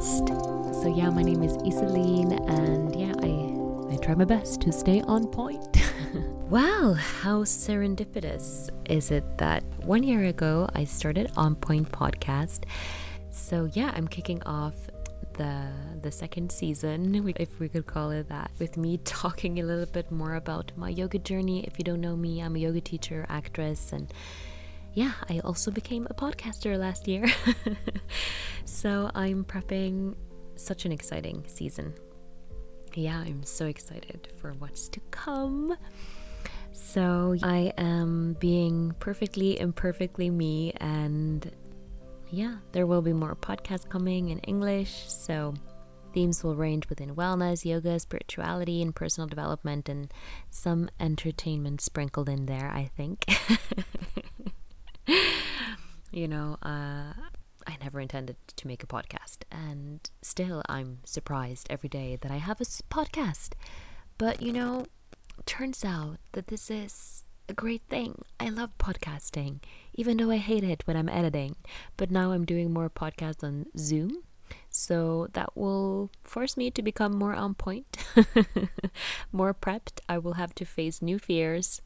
podcast. So, yeah, my name is Iselin, and yeah, I, I try my best to stay on point. well, how serendipitous is it that one year ago I started On Point Podcast? So, yeah, I'm kicking off the the second season, if we could call it that, with me talking a little bit more about my yoga journey. If you don't know me, I'm a yoga teacher, actress, and yeah, I also became a podcaster last year. so I'm prepping such an exciting season. Yeah, I'm so excited for what's to come. So I am being perfectly imperfectly me, and yeah, there will be more podcasts coming in English. So themes will range within wellness, yoga, spirituality, and personal development, and some entertainment sprinkled in there, I think. you know, uh, I never intended to make a podcast, and still I'm surprised every day that I have a podcast. But you know, turns out that this is a great thing. I love podcasting, even though I hate it when I'm editing. But now I'm doing more podcasts on Zoom. So that will force me to become more on point, more prepped. I will have to face new fears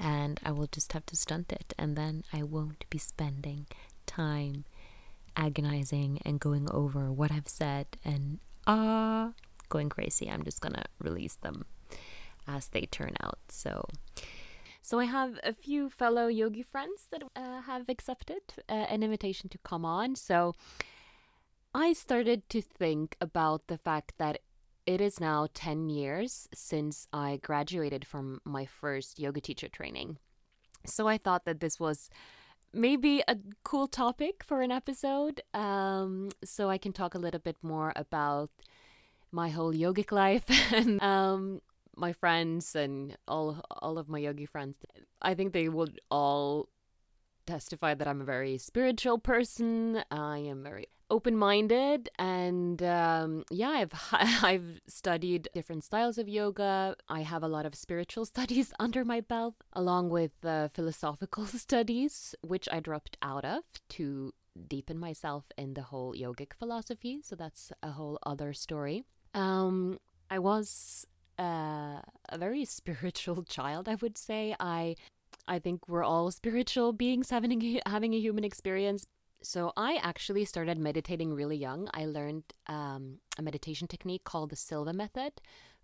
and I will just have to stunt it, and then I won't be spending time agonizing and going over what I've said and ah uh, going crazy. I'm just gonna release them as they turn out. So. So I have a few fellow yogi friends that uh, have accepted uh, an invitation to come on. So I started to think about the fact that it is now 10 years since I graduated from my first yoga teacher training. So I thought that this was maybe a cool topic for an episode. Um, so I can talk a little bit more about my whole yogic life and um, my friends and all all of my yogi friends. I think they would all testify that I'm a very spiritual person. I am very open minded, and um, yeah, I've I've studied different styles of yoga. I have a lot of spiritual studies under my belt, along with uh, philosophical studies, which I dropped out of to deepen myself in the whole yogic philosophy. So that's a whole other story. Um, I was uh, a very spiritual child, I would say. I I think we're all spiritual beings having a, having a human experience. So I actually started meditating really young. I learned um, a meditation technique called the Silva method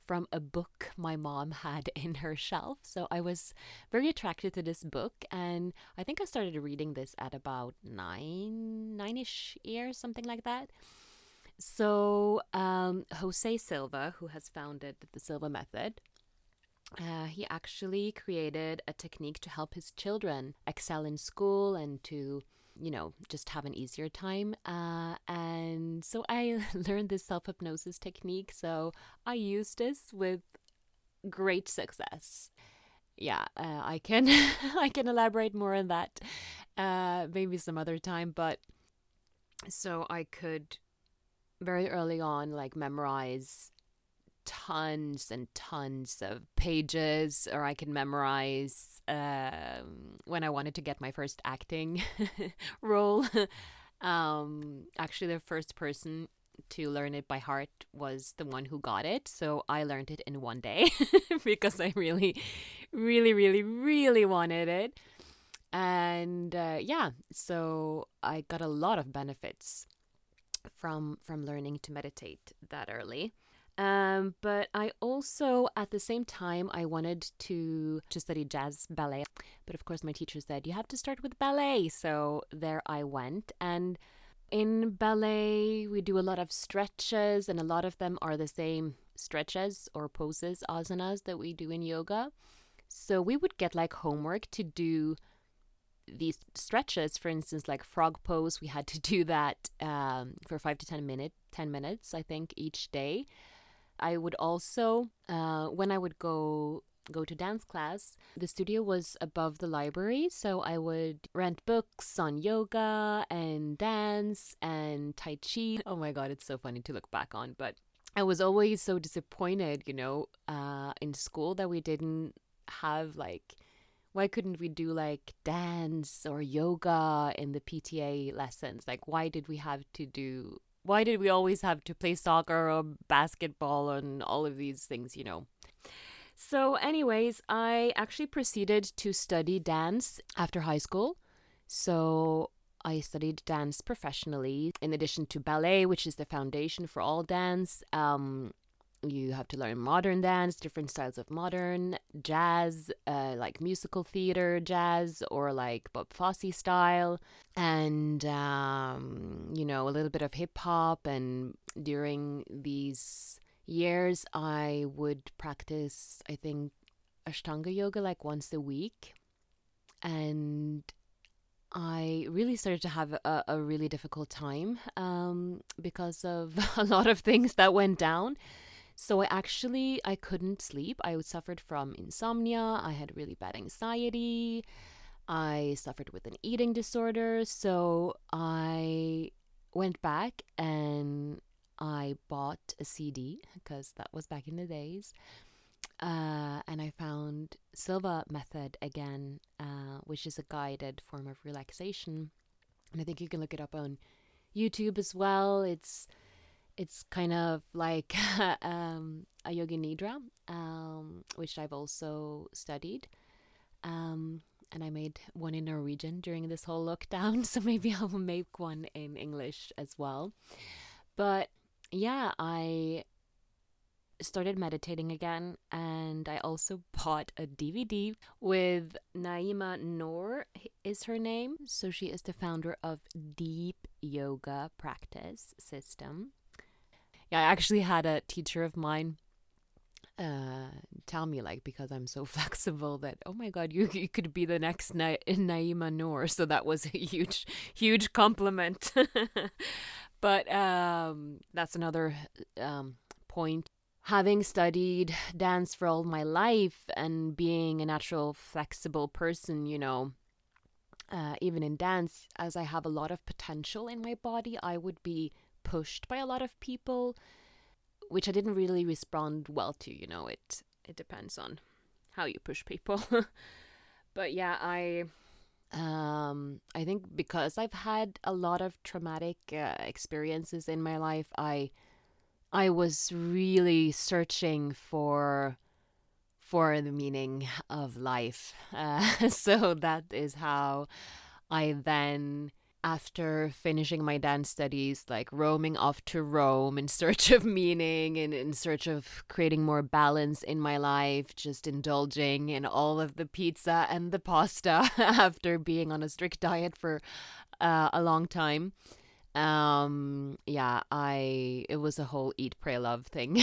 from a book my mom had in her shelf. So I was very attracted to this book, and I think I started reading this at about nine, nine-ish years, something like that. So um, Jose Silva, who has founded the Silva method, uh, he actually created a technique to help his children excel in school and to you know just have an easier time uh, and so i learned this self-hypnosis technique so i used this with great success. Yeah uh, i can i can elaborate more on that uh, maybe some other time but so i could very early on like memorize tons and tons of pages, or I can memorize um, when I wanted to get my first acting role. um, actually, the first person to learn it by heart was the one who got it. So I learned it in one day because I really, really, really, really wanted it. And uh, yeah, so I got a lot of benefits from from learning to meditate that early. Um, but I also, at the same time, I wanted to to study jazz ballet. But of course, my teacher said you have to start with ballet. So there I went, and in ballet we do a lot of stretches, and a lot of them are the same stretches or poses, asanas that we do in yoga. So we would get like homework to do these stretches for instance like frog pose we had to do that um, for five to ten minute ten minutes i think each day I would also, uh, when I would go go to dance class, the studio was above the library, so I would rent books on yoga and dance and tai chi. Oh my god, it's so funny to look back on, but I was always so disappointed, you know, uh, in school that we didn't have like why couldn't we do like dance or yoga in the PTA lessons? Like why did we have to do why did we always have to play soccer or basketball and all of these things, you know? So, anyways, I actually proceeded to study dance after high school. So, I studied dance professionally in addition to ballet, which is the foundation for all dance. Um, you have to learn modern dance, different styles of modern, jazz, uh, like musical theater jazz, or like Bob Fosse style, and um, you know, a little bit of hip hop. And during these years, I would practice, I think, Ashtanga yoga like once a week. And I really started to have a, a really difficult time um, because of a lot of things that went down. So I actually I couldn't sleep. I suffered from insomnia. I had really bad anxiety. I suffered with an eating disorder. So I went back and I bought a CD because that was back in the days. Uh, and I found Silva Method again, uh, which is a guided form of relaxation. And I think you can look it up on YouTube as well. It's it's kind of like um, a yoga nidra, um, which I've also studied. Um, and I made one in Norwegian during this whole lockdown, so maybe I will make one in English as well. But yeah, I started meditating again and I also bought a DVD with Naima Noor is her name. So she is the founder of Deep Yoga Practice System. Yeah, I actually had a teacher of mine uh, tell me like because I'm so flexible that oh my god you you could be the next Na- Naima Noor. So that was a huge huge compliment. But um, that's another um, point. Having studied dance for all my life and being a natural flexible person you know uh, even in dance as I have a lot of potential in my body I would be pushed by a lot of people, which I didn't really respond well to. You know, it it depends on how you push people. but yeah, I um I think because I've had a lot of traumatic uh, experiences in my life, I I was really searching for for the meaning of life. Uh, so that is how I then after finishing my dance studies, like roaming off to Rome in search of meaning and in search of creating more balance in my life, just indulging in all of the pizza and the pasta after being on a strict diet for uh, a long time. Um, yeah, I it was a whole eat, pray, love thing.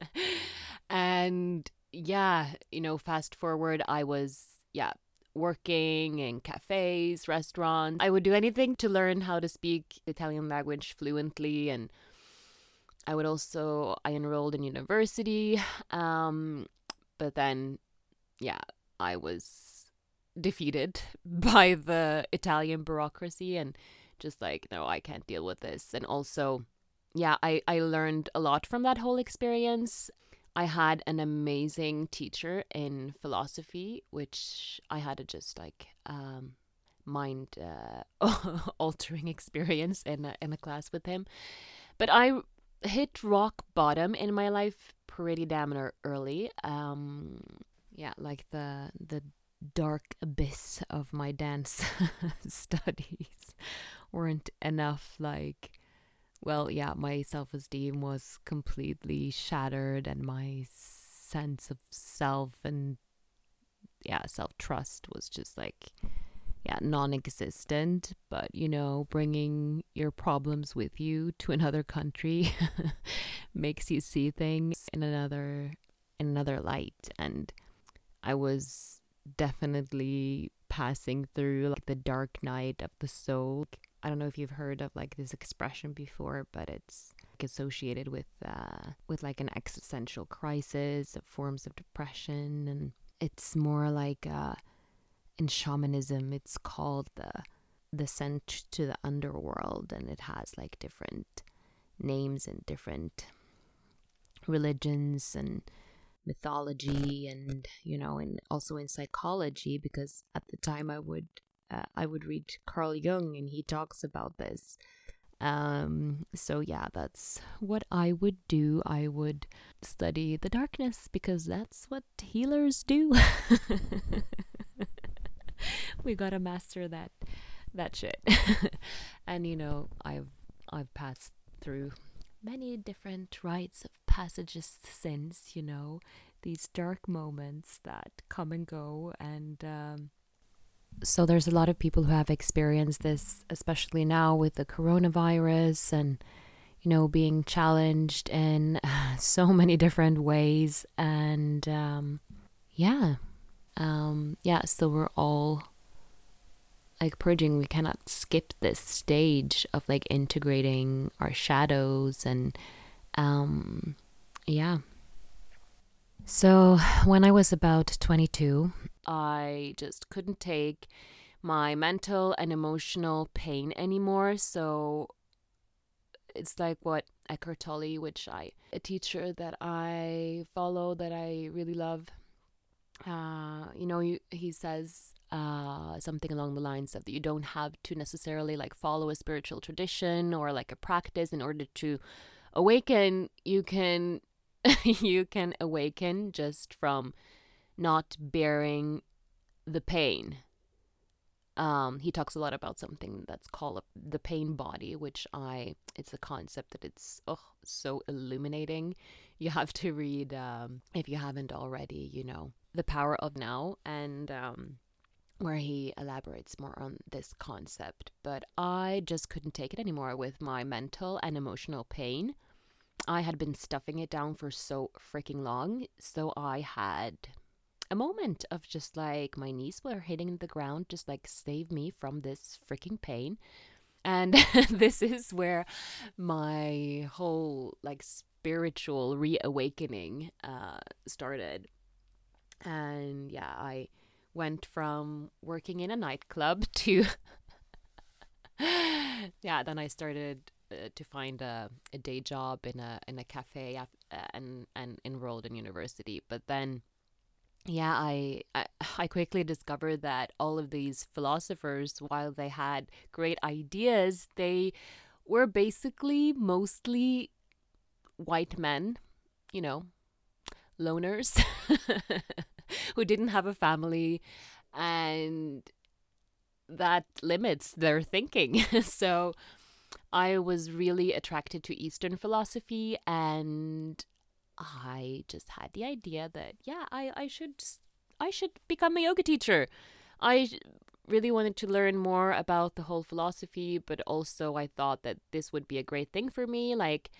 and yeah, you know, fast forward, I was yeah working in cafes, restaurants. I would do anything to learn how to speak Italian language fluently and I would also I enrolled in university um but then yeah, I was defeated by the Italian bureaucracy and just like no, I can't deal with this. And also yeah, I I learned a lot from that whole experience. I had an amazing teacher in philosophy, which I had a just like um, mind uh, altering experience in a, in a class with him. But I hit rock bottom in my life pretty damn early. Um, yeah, like the the dark abyss of my dance studies weren't enough like well, yeah, my self esteem was completely shattered, and my sense of self and yeah, self trust was just like yeah, non existent. But you know, bringing your problems with you to another country makes you see things in another in another light. And I was definitely passing through like the dark night of the soul I don't know if you've heard of like this expression before, but it's like, associated with uh, with like an existential crisis, forms of depression, and it's more like uh, in shamanism, it's called the the descent to the underworld, and it has like different names and different religions and mythology and you know and also in psychology because at the time i would uh, I would read Carl Jung, and he talks about this Um, so yeah, that's what I would do. I would study the darkness because that's what healers do. we gotta master that that shit. and you know, I've I've passed through many different rites of passages since, you know, these dark moments that come and go and um, so there's a lot of people who have experienced this, especially now with the coronavirus and you know being challenged in so many different ways. And um, yeah. Um, yeah so we're all like purging. We cannot skip this stage of like integrating our shadows and um, yeah. So when i was about 22 I just couldn't take my mental and emotional pain anymore. So it's like what Eckhart Tolle, which I a teacher that I follow that I really love. Uh, you know, he says uh, something along the lines of that you don't have to necessarily like follow a spiritual tradition or like a practice in order to awaken. You can you can awaken just from not bearing the pain. Um, he talks a lot about something that's called the pain body, which I, it's a concept that it's oh, so illuminating. You have to read, um, if you haven't already, you know, The Power of Now, and um, where he elaborates more on this concept. But I just couldn't take it anymore with my mental and emotional pain. I had been stuffing it down for so freaking long. So I had a moment of just like my knees were hitting the ground, just like save me from this freaking pain. And this is where my whole like spiritual reawakening uh, started. And yeah, I went from working in a nightclub to yeah, then I started uh, to find a, a day job in a in a cafe uh, and and enrolled in university. But then yeah, I, I, I quickly discovered that all of these philosophers, while they had great ideas, they were basically mostly white men, you know, loners who didn't have a family and that limits their thinking. so I was really attracted to Eastern philosophy and I just had the idea that yeah, I I should I should become a yoga teacher. I really wanted to learn more about the whole philosophy, but also I thought that this would be a great thing for me, like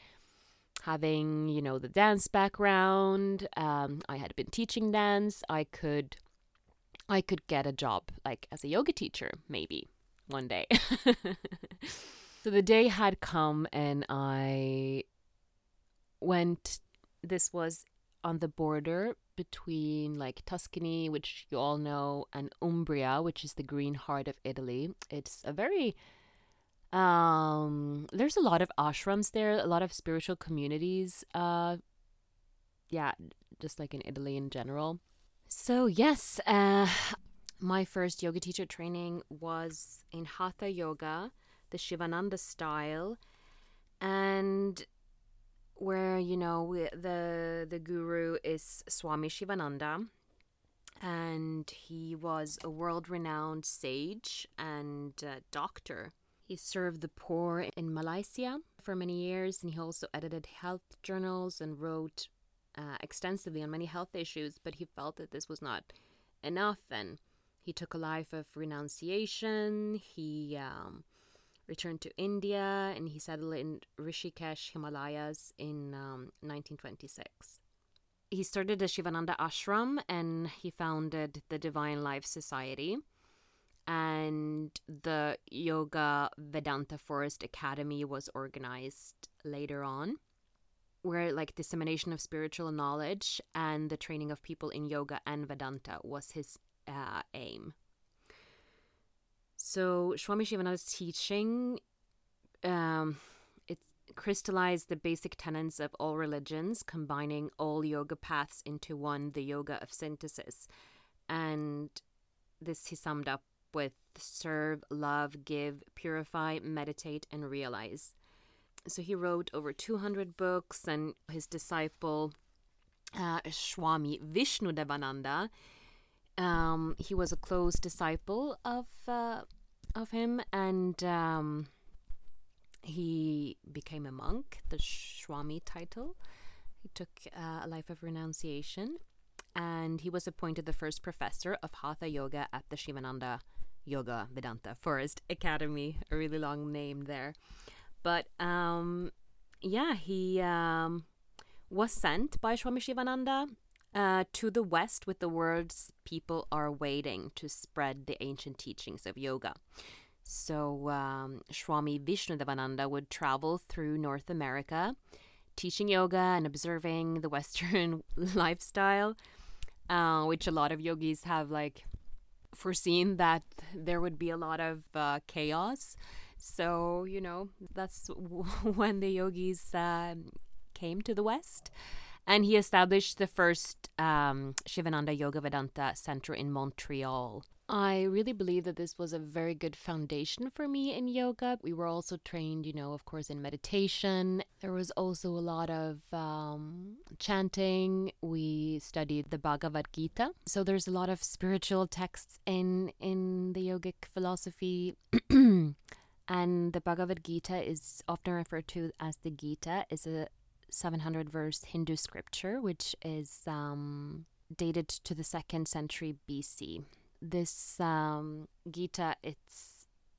having you know the dance background. Um, I had been teaching dance. I could I could get a job like as a yoga teacher maybe one day. so the day had come, and I went this was on the border between like Tuscany, which you all know, and Umbria, which is the green heart of Italy. It's a very um there's a lot of ashrams there, a lot of spiritual communities. Uh yeah, just like in Italy in general. So yes, uh my first yoga teacher training was in Hatha yoga, the Shivananda style. And where you know the the guru is Swami Shivananda and he was a world-renowned sage and uh, doctor. He served the poor in Malaysia for many years and he also edited health journals and wrote uh, extensively on many health issues, but he felt that this was not enough and he took a life of renunciation. He um, returned to India and he settled in Rishikesh, Himalayas in um, 1926. He started the Shivananda Ashram and he founded the Divine Life Society. And the Yoga Vedanta Forest Academy was organized later on, where like dissemination of spiritual knowledge and the training of people in yoga and Vedanta was his uh, aim. So Swami Shivananda's teaching, um, it crystallized the basic tenets of all religions, combining all yoga paths into one, the yoga of synthesis. And this he summed up with serve, love, give, purify, meditate, and realize. So he wrote over 200 books, and his disciple uh, Swami Vishnu Devananda, um, he was a close disciple of uh, of him, and um, he became a monk, the Swami title. He took uh, a life of renunciation, and he was appointed the first professor of Hatha Yoga at the Shivananda Yoga Vedanta Forest Academy. A really long name there. But um, yeah, he um, was sent by Swami Shivananda uh, to the West with the words, People are waiting to spread the ancient teachings of yoga. So, um, Swami Vishnudevananda would travel through North America, teaching yoga and observing the Western lifestyle, uh, which a lot of yogis have like foreseen that there would be a lot of uh, chaos. So, you know, that's when the yogis uh, came to the West. And he established the first um, Shivananda Yoga Vedanta Center in Montreal. I really believe that this was a very good foundation for me in yoga. We were also trained, you know, of course, in meditation. There was also a lot of um, chanting. We studied the Bhagavad Gita. So there's a lot of spiritual texts in in the yogic philosophy. and the Bhagavad Gita is often referred to as the Gita. is a 700 verse Hindu scripture, which is um, dated to the second century BC. This um, Gita, it's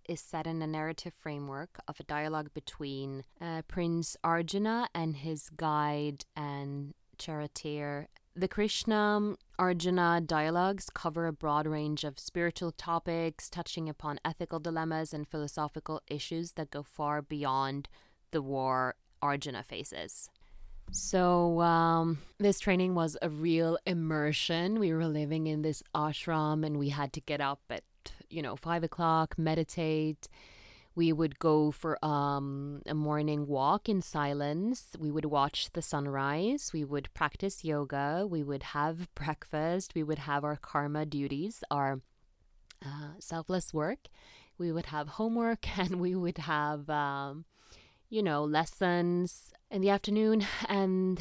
is set in a narrative framework of a dialogue between uh, Prince Arjuna and his guide and charioteer. The Krishna Arjuna dialogues cover a broad range of spiritual topics, touching upon ethical dilemmas and philosophical issues that go far beyond the war Arjuna faces. So, um, this training was a real immersion. We were living in this ashram and we had to get up at, you know, five o'clock, meditate. We would go for um, a morning walk in silence. We would watch the sunrise. We would practice yoga. We would have breakfast. We would have our karma duties, our uh, selfless work. We would have homework and we would have. Um, you know, lessons in the afternoon and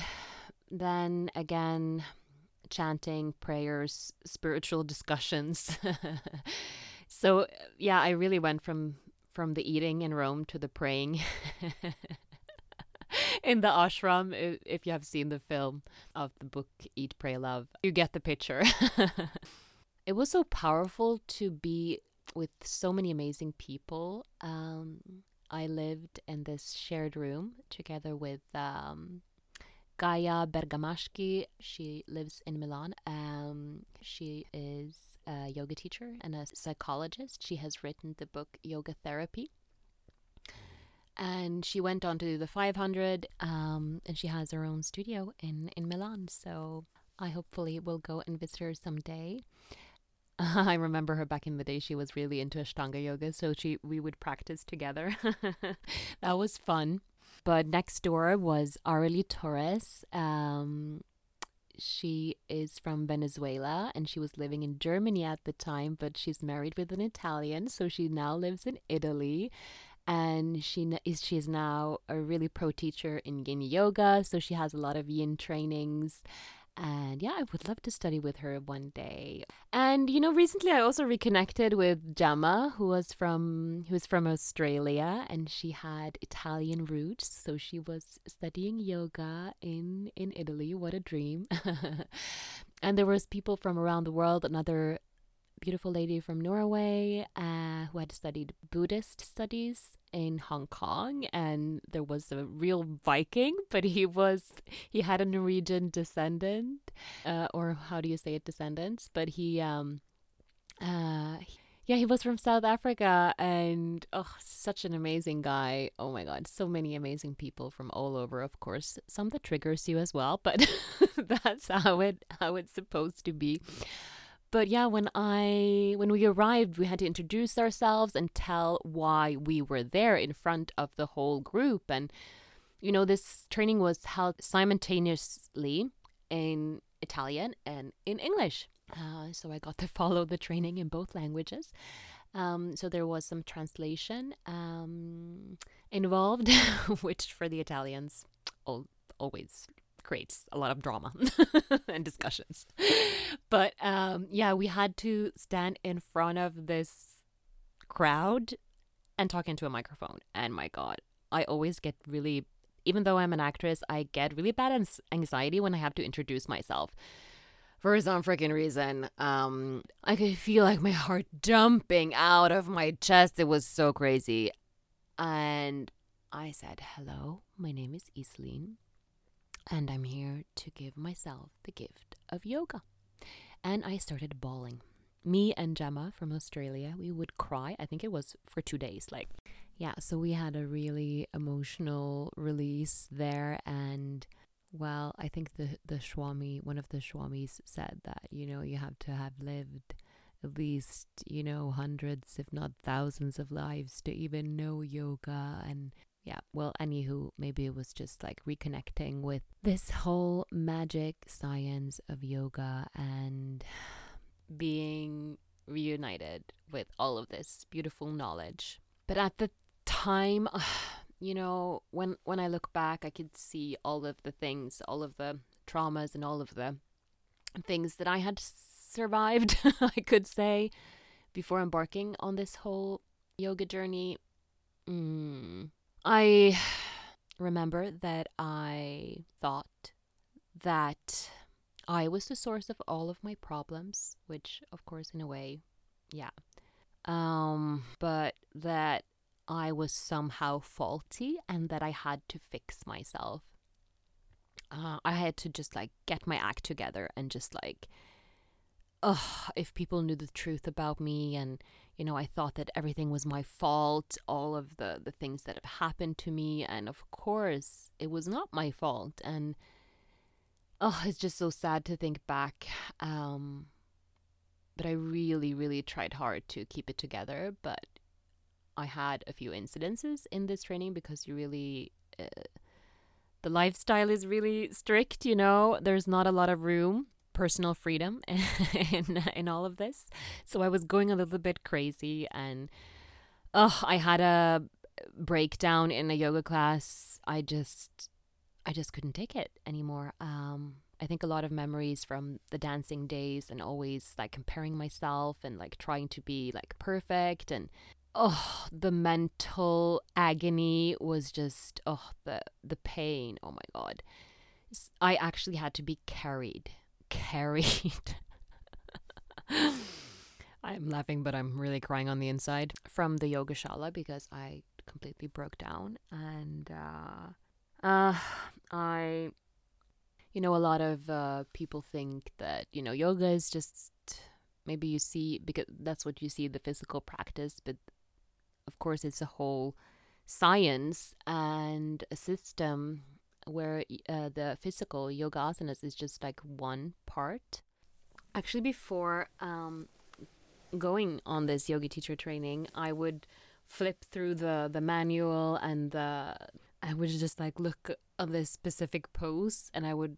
then again chanting, prayers, spiritual discussions. so yeah, I really went from from the eating in Rome to the praying. in the ashram if you have seen the film of the book Eat Pray Love you get the picture it was so powerful to be with so many amazing people um, I lived in this shared room together with um, Gaia Bergamaschi. She lives in Milan. Um, she is a yoga teacher and a psychologist. She has written the book Yoga Therapy. And she went on to do the 500, um, and she has her own studio in, in Milan. So I hopefully will go and visit her someday. I remember her back in the day. She was really into Ashtanga yoga, so she we would practice together. that was fun. But next door was Arely Torres. Um, she is from Venezuela and she was living in Germany at the time, but she's married with an Italian, so she now lives in Italy. And she is she is now a really pro teacher in Yin yoga, so she has a lot of Yin trainings and yeah, I would love to study with her one day. And you know, recently I also reconnected with Gemma, who was from who was from Australia, and she had Italian roots, so she was studying yoga in in Italy. What a dream! and there was people from around the world. Another beautiful lady from Norway uh, who had studied Buddhist studies in Hong Kong, and there was a real Viking, but he was he had a Norwegian descendant, uh, or how do you say it, descendants? But he, um, uh, yeah, he was from South Africa, and oh, such an amazing guy! Oh my God, so many amazing people from all over. Of course, some that triggers you as well, but that's how it how it's supposed to be. But yeah, when I when we arrived, we had to introduce ourselves and tell why we were there in front of the whole group. And you know, this training was held simultaneously in Italian and in English. Uh, so I got to follow the training in both languages. Um, so there was some translation um, involved, which for the Italians al- always creates a lot of drama and discussions. But um, yeah, we had to stand in front of this crowd and talk into a microphone. And my God, I always get really, even though I'm an actress, I get really bad anxiety when I have to introduce myself. For some freaking reason, um, I could feel like my heart jumping out of my chest. It was so crazy. And I said, Hello, my name is Iselin, and I'm here to give myself the gift of yoga. And I started bawling. Me and Gemma from Australia, we would cry. I think it was for two days. Like, yeah, so we had a really emotional release there. And well, I think the, the Swami, one of the Swamis said that, you know, you have to have lived at least, you know, hundreds, if not thousands of lives to even know yoga. And yeah, well, anywho, maybe it was just like reconnecting with this whole magic science of yoga and being reunited with all of this beautiful knowledge. But at the time, you know, when when I look back, I could see all of the things, all of the traumas and all of the things that I had survived, I could say, before embarking on this whole yoga journey. Mm. I remember that I thought that I was the source of all of my problems, which, of course, in a way, yeah. Um, but that I was somehow faulty and that I had to fix myself. Uh, I had to just like get my act together and just like, ugh, if people knew the truth about me and, you know, I thought that everything was my fault, all of the, the things that have happened to me. And of course, it was not my fault. And, oh, it's just so sad to think back. Um, but I really, really tried hard to keep it together. But I had a few incidences in this training because you really, uh, the lifestyle is really strict, you know, there's not a lot of room, personal freedom in, in all of this. So I was going a little bit crazy and, oh, I had a breakdown in a yoga class. I just, I just couldn't take it anymore. Um, I think a lot of memories from the dancing days and always like comparing myself and like trying to be like perfect and oh the mental agony was just oh the the pain oh my god I actually had to be carried carried. I'm laughing but I'm really crying on the inside from the yoga shala because I completely broke down and uh uh I you know, a lot of uh, people think that, you know, yoga is just maybe you see, because that's what you see the physical practice, but of course, it's a whole science and a system where uh, the physical yoga asanas is just like one part. Actually, before um, going on this yoga teacher training, I would flip through the the manual and the I would just like look at this specific pose and I would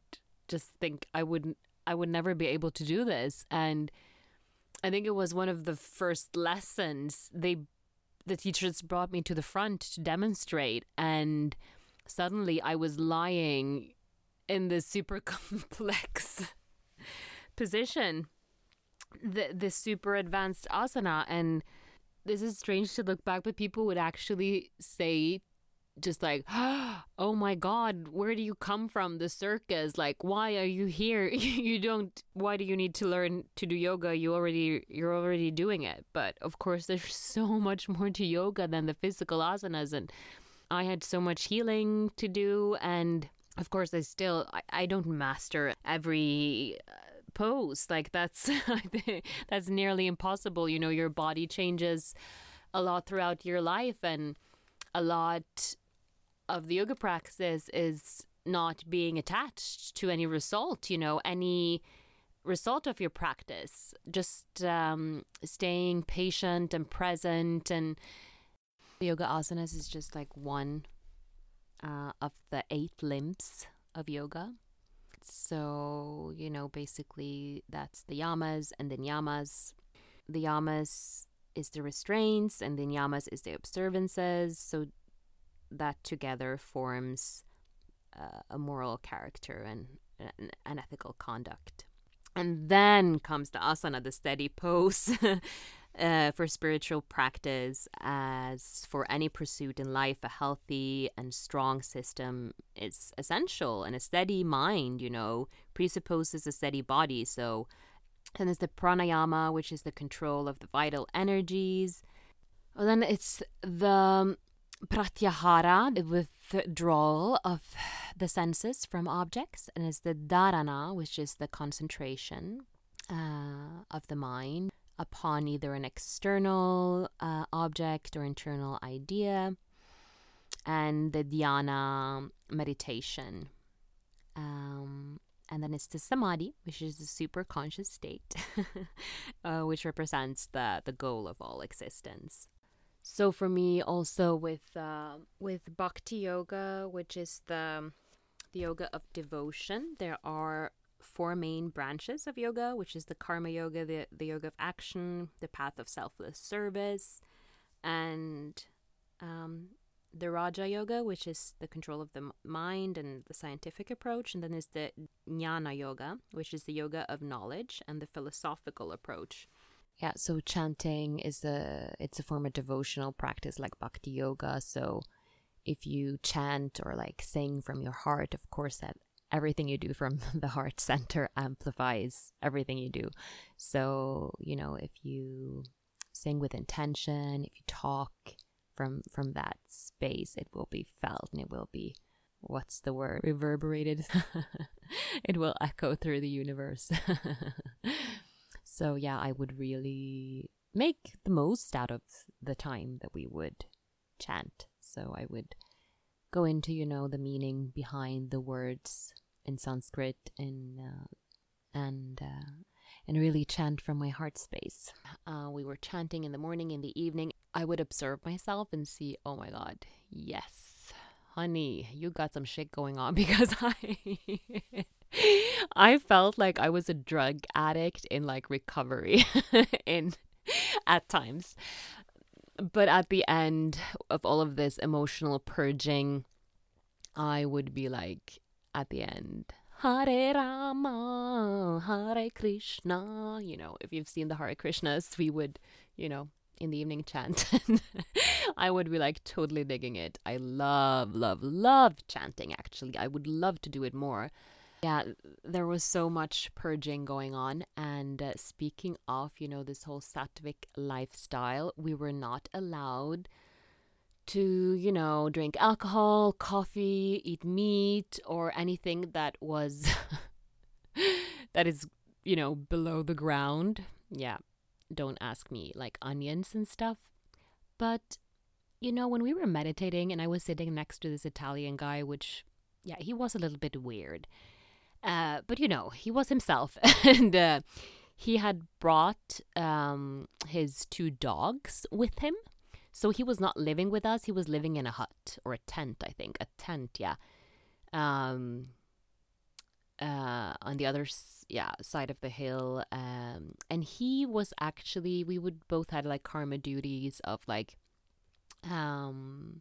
just think I wouldn't I would never be able to do this and I think it was one of the first lessons they the teachers brought me to the front to demonstrate and suddenly I was lying in this super complex position the this super advanced asana and this is strange to look back but people would actually say just like, oh my God, where do you come from? The circus, like, why are you here? you don't. Why do you need to learn to do yoga? You already, you're already doing it. But of course, there's so much more to yoga than the physical asanas, and I had so much healing to do, and of course, I still, I, I don't master every. Uh, pose like that's that's nearly impossible you know your body changes a lot throughout your life and a lot of the yoga practice is not being attached to any result, you know, any result of your practice. Just um, staying patient and present. And yoga asanas is just like one uh, of the eight limbs of yoga. So, you know, basically that's the yamas and the niyamas. The yamas is the restraints and the niyamas is the observances. So that together forms uh, a moral character and an, an ethical conduct. And then comes the asana, the steady pose. uh, for spiritual practice, as for any pursuit in life, a healthy and strong system is essential, and a steady mind, you know, presupposes a steady body. So, then there's the pranayama, which is the control of the vital energies. And then it's the pratyahara, the withdrawal of the senses from objects, and it's the dharana, which is the concentration uh, of the mind upon either an external uh, object or internal idea, and the dhyana meditation. Um, and then it's the samadhi, which is the super conscious state, uh, which represents the, the goal of all existence. So for me, also with uh, with bhakti yoga, which is the the yoga of devotion, there are four main branches of yoga, which is the karma yoga, the, the yoga of action, the path of selfless service, and um, the Raja Yoga, which is the control of the mind and the scientific approach, and then is the Jnana Yoga, which is the yoga of knowledge and the philosophical approach. Yeah, so chanting is a it's a form of devotional practice like bhakti yoga. So if you chant or like sing from your heart, of course that everything you do from the heart center amplifies everything you do. So, you know, if you sing with intention, if you talk from from that space, it will be felt and it will be what's the word? reverberated. it will echo through the universe. so, yeah, I would really make the most out of the time that we would chant. So, I would go into you know the meaning behind the words in Sanskrit and uh, and uh, and really chant from my heart space. Uh, we were chanting in the morning, in the evening. I would observe myself and see, oh my God, yes, honey, you got some shit going on because I. I felt like I was a drug addict in like recovery in at times but at the end of all of this emotional purging, I would be like, at the end, Hare Rama, Hare Krishna. You know, if you've seen the Hare Krishnas, we would, you know, in the evening chant. I would be like totally digging it. I love, love, love chanting actually. I would love to do it more. Yeah, there was so much purging going on. And uh, speaking of, you know, this whole sattvic lifestyle, we were not allowed to, you know, drink alcohol, coffee, eat meat, or anything that was, that is, you know, below the ground. Yeah, don't ask me, like onions and stuff. But, you know, when we were meditating and I was sitting next to this Italian guy, which, yeah, he was a little bit weird uh, but you know, he was himself, and uh, he had brought um, his two dogs with him. So he was not living with us. He was living in a hut or a tent, I think, a tent. Yeah. Um, uh, on the other yeah side of the hill um, and he was actually we would both had like karma duties of like um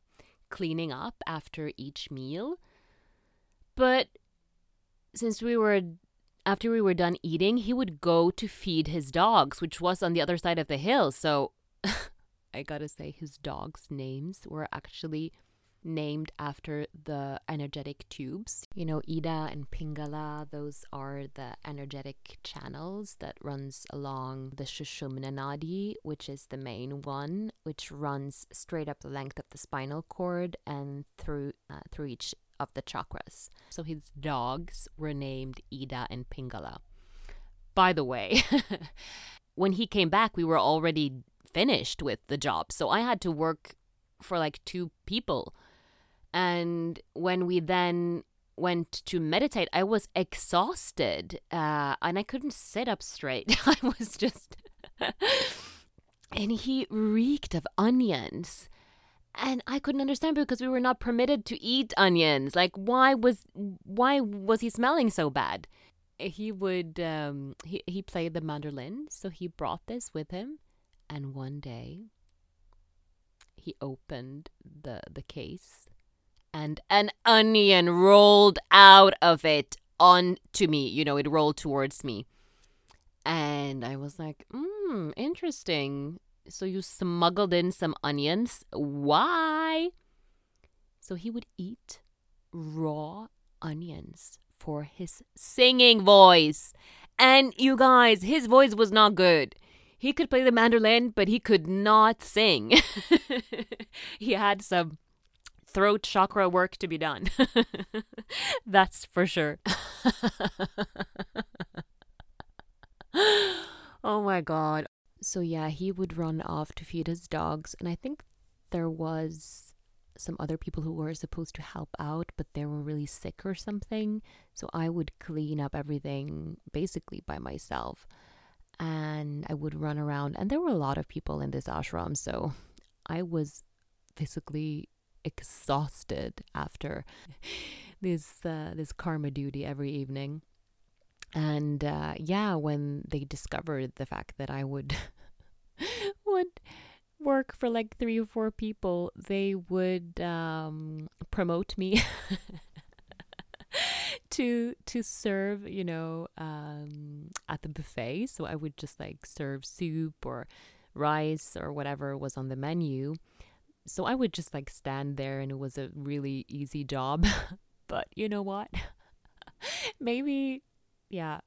cleaning up after each meal but since we were after we were done eating, he would go to feed his dogs, which was on the other side of the hill. So I gotta say, his dogs' names were actually named after the energetic tubes. You know, Ida and Pingala, those are the energetic channels that runs along the Sushumna Nadi, which is the main one, which runs straight up the length of the spinal cord and through uh, through each of the chakras. So his dogs were named Ida and Pingala. By the way, when he came back, we were already finished with the job. So I had to work for like two people. And when we then went to meditate, I was exhausted uh, and I couldn't sit up straight. I was just. and he reeked of onions and I couldn't understand because we were not permitted to eat onions. Like, why was why was he smelling so bad? He would um, he he played the mandolin, so he brought this with him, And one day, he opened the the case, and an onion rolled out of it onto me. You know, it rolled towards me. And I was like, hmm, interesting. So you smuggled in some onions. Why? So he would eat raw onions for his singing voice. And you guys, his voice was not good. He could play the mandolin, but he could not sing. he had some throat chakra work to be done. That's for sure. oh my god. So yeah, he would run off to feed his dogs and I think there was some other people who were supposed to help out but they were really sick or something. So I would clean up everything basically by myself. And I would run around and there were a lot of people in this ashram, so I was physically exhausted after this uh, this karma duty every evening. And uh, yeah, when they discovered the fact that I would would work for like three or four people, they would um, promote me to to serve, you know, um, at the buffet. So I would just like serve soup or rice or whatever was on the menu. So I would just like stand there, and it was a really easy job. but you know what? Maybe yeah,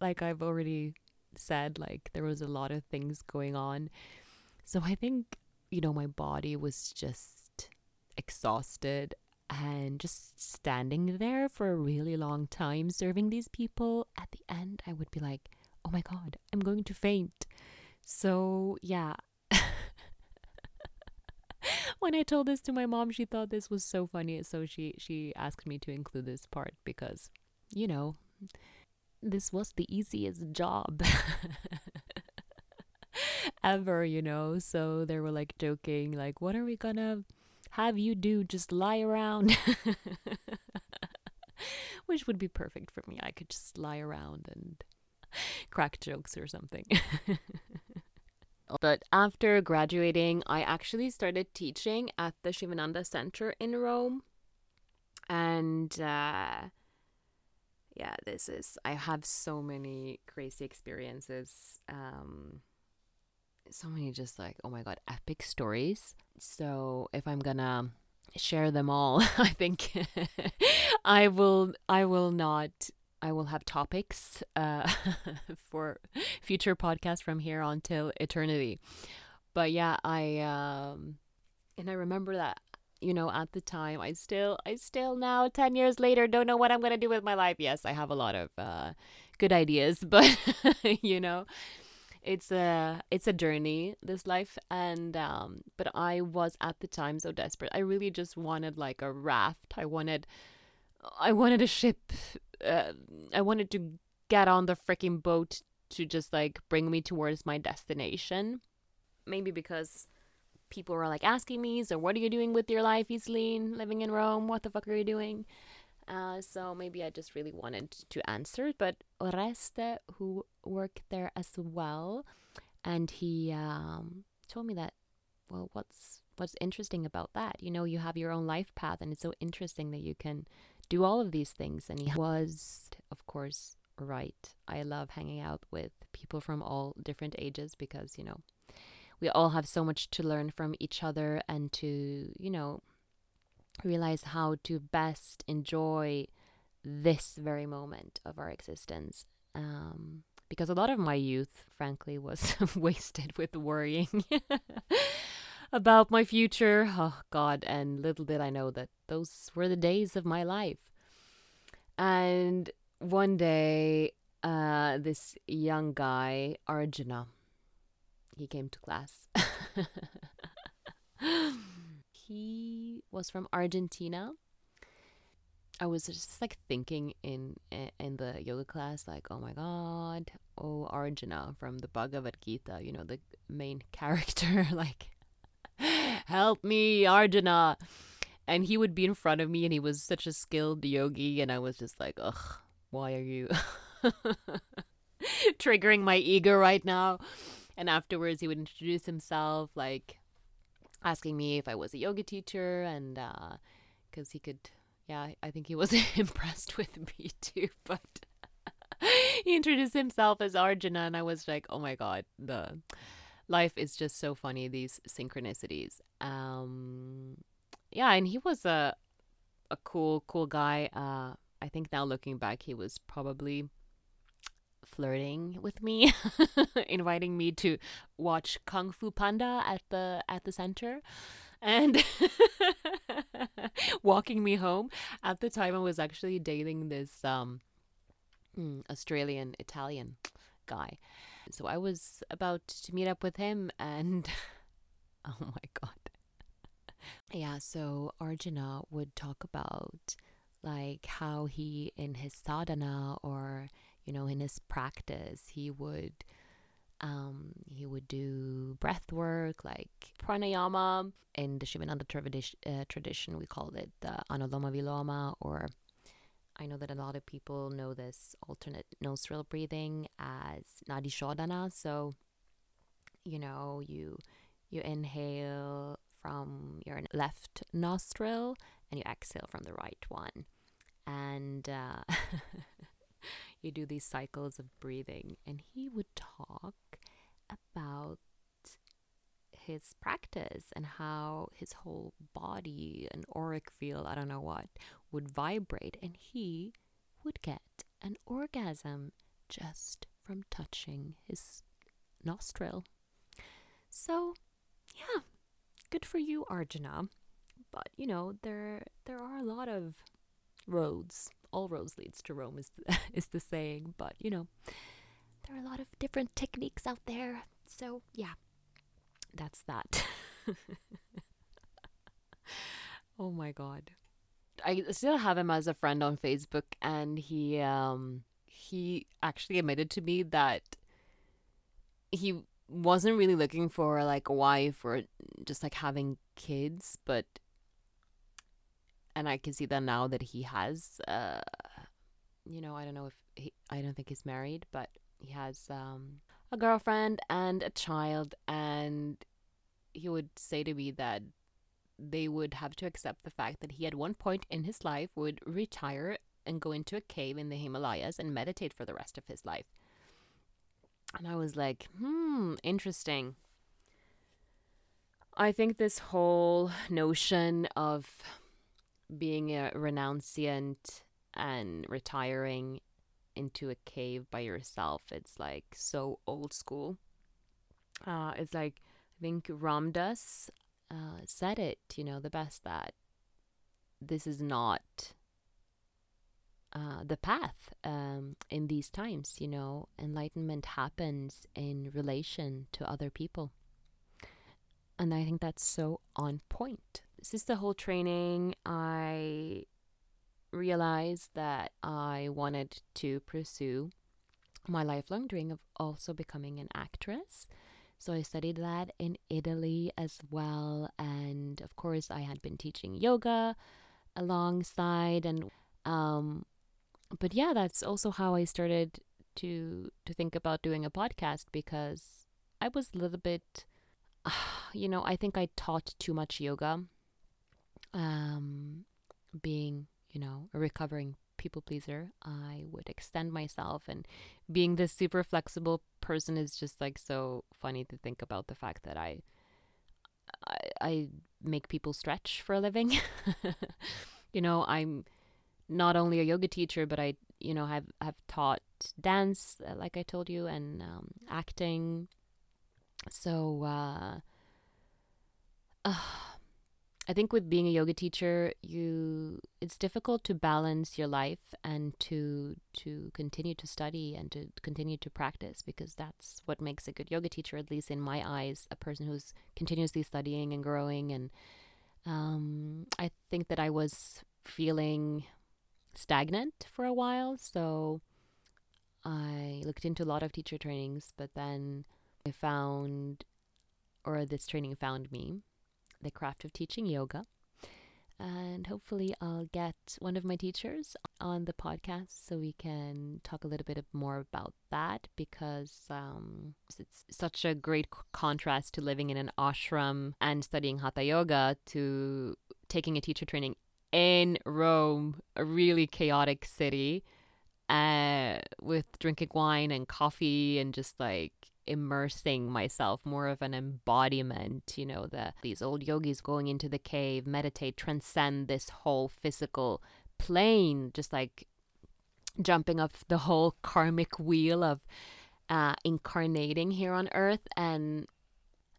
like I've already said, like there was a lot of things going on. So I think, you know, my body was just exhausted and just standing there for a really long time serving these people. At the end, I would be like, oh my God, I'm going to faint. So, yeah. when I told this to my mom, she thought this was so funny. So she she asked me to include this part because, you know, this was the easiest job ever, you know. So they were like joking, like, what are we gonna have you do? Just lie around. Which would be perfect for me. I could just lie around and crack jokes or something. but after graduating, I actually started teaching at the Shivananda Center in Rome. And uh, yeah, this is, I have so many crazy experiences. Um, so many just like, oh my God, epic stories. So if I'm gonna share them all, I think I will, I will not I will have topics uh, for future podcasts from here on till eternity. But yeah, I um, and I remember that you know at the time I still I still now 10 years later don't know what I'm going to do with my life. Yes, I have a lot of uh, good ideas, but you know, it's a it's a journey this life and um but I was at the time so desperate. I really just wanted like a raft. I wanted I wanted a ship. Uh, I wanted to get on the freaking boat to just like bring me towards my destination. Maybe because people were like asking me, so what are you doing with your life, Iselin, living in Rome? What the fuck are you doing? Uh, so maybe I just really wanted to answer. But Oreste, who worked there as well, and he um, told me that, well, what's what's interesting about that? You know, you have your own life path, and it's so interesting that you can do all of these things. And he was, of course, right. I love hanging out with people from all different ages because, you know, we all have so much to learn from each other and to, you know, realize how to best enjoy this very moment of our existence. Um, because a lot of my youth, frankly, was wasted with worrying about my future. Oh, God. And little did I know that those were the days of my life. And one day, uh, this young guy, Arjuna, he came to class. he was from Argentina. I was just like thinking in in the yoga class, like, oh my god, oh Arjuna from the Bhagavad Gita, you know, the main character, like, help me, Arjuna. And he would be in front of me, and he was such a skilled yogi, and I was just like, ugh, why are you triggering my ego right now? And afterwards he would introduce himself, like asking me if I was a yoga teacher, and because uh, he could, yeah, I think he was impressed with me too, but. he introduced himself as Arjuna, and I was like, "Oh my god, the life is just so funny. These synchronicities." Um, yeah, and he was a a cool, cool guy. Uh, I think now looking back, he was probably flirting with me, inviting me to watch Kung Fu Panda at the at the center, and walking me home. At the time, I was actually dating this um, hmm, Australian Italian guy, so I was about to meet up with him, and oh my god. Yeah, so Arjuna would talk about like how he in his sadhana or you know in his practice he would um, he would do breath work like pranayama in the Shivananda tradition, uh, tradition we called it the Anuloma Viloma or I know that a lot of people know this alternate nostril breathing as Nadi Shodhana so you know you you inhale from your left nostril and you exhale from the right one. And uh, you do these cycles of breathing. And he would talk about his practice and how his whole body, an auric field, I don't know what, would vibrate. And he would get an orgasm just from touching his nostril. So, yeah, good for you, Arjuna. But you know, there there are a lot of roads. All roads leads to Rome is is the saying. But you know, there are a lot of different techniques out there. So yeah, that's that. oh my god. I still have him as a friend on Facebook and he um he actually admitted to me that he wasn't really looking for like a wife or just like having kids, but and I can see that now that he has uh you know, I don't know if he I don't think he's married, but he has um a girlfriend and a child and he would say to me that they would have to accept the fact that he at one point in his life would retire and go into a cave in the Himalayas and meditate for the rest of his life. And I was like, hmm, interesting. I think this whole notion of being a renunciant and retiring into a cave by yourself, it's like so old school. Uh, it's like, I think Ram Dass uh, said it, you know, the best that this is not uh, the path um, in these times. You know, enlightenment happens in relation to other people. And I think that's so on point. Since the whole training, I realized that I wanted to pursue my lifelong dream of also becoming an actress. So I studied that in Italy as well. And of course, I had been teaching yoga alongside. And um, but yeah, that's also how I started to to think about doing a podcast because I was a little bit you know, I think I taught too much yoga. Um being, you know, a recovering people pleaser, I would extend myself and being this super flexible person is just like so funny to think about the fact that I I, I make people stretch for a living. you know, I'm not only a yoga teacher, but I, you know, have have taught dance, uh, like I told you, and um, acting. So, uh, uh, I think with being a yoga teacher, you it's difficult to balance your life and to to continue to study and to continue to practice because that's what makes a good yoga teacher, at least in my eyes, a person who's continuously studying and growing. And um, I think that I was feeling stagnant for a while. So I looked into a lot of teacher trainings, but then I found, or this training found me, the craft of teaching yoga. And hopefully, I'll get one of my teachers on the podcast so we can talk a little bit more about that because um, it's such a great contrast to living in an ashram and studying hatha yoga to taking a teacher training in Rome, a really chaotic city, uh, with drinking wine and coffee and just like immersing myself more of an embodiment you know the these old yogis going into the cave meditate transcend this whole physical plane just like jumping off the whole karmic wheel of uh, incarnating here on earth and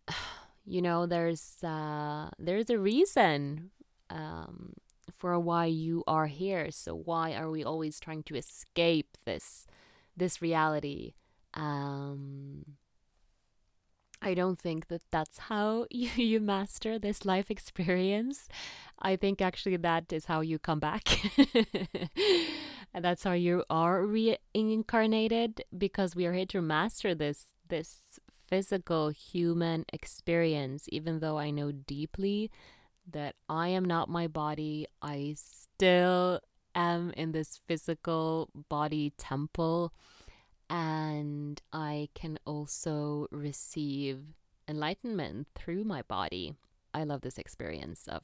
you know there's uh, there's a reason um, for why you are here. So why are we always trying to escape this this reality? Um, I don't think that that's how you, you master this life experience. I think actually that is how you come back. and that's how you are reincarnated because we are here to master this this physical human experience even though I know deeply that I am not my body. I still am in this physical body temple, and I can also receive enlightenment through my body. I love this experience of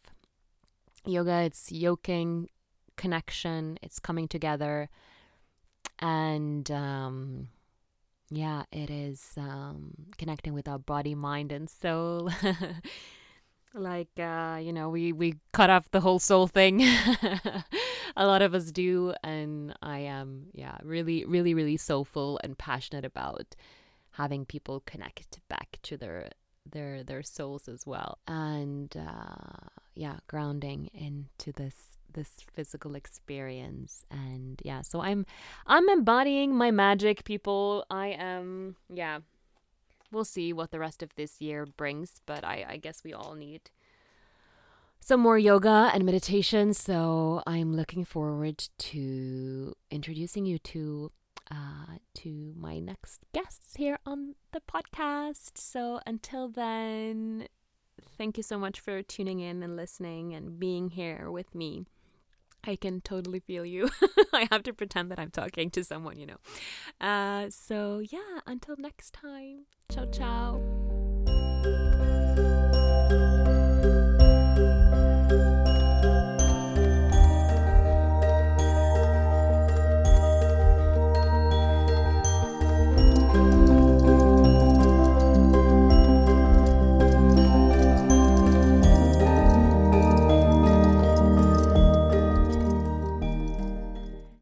yoga. It's yoking connection, it's coming together, and um, yeah, it is um, connecting with our body, mind, and soul. like uh, you know we we cut off the whole soul thing a lot of us do and i am yeah really really really soulful and passionate about having people connect back to their their their souls as well. And uh, yeah grounding into this this physical experience. And yeah so i'm i'm embodying my magic people. I am yeah we'll see what the rest of this year brings, but I, I guess we all need some more yoga and meditation. So I'm looking forward to introducing you to uh, to my next guests here on the podcast. So until then, thank you so much for tuning in and listening and being here with me. I can totally feel you. I have to pretend that I'm talking to someone, you know. Uh, so, yeah, until next time. Ciao, ciao.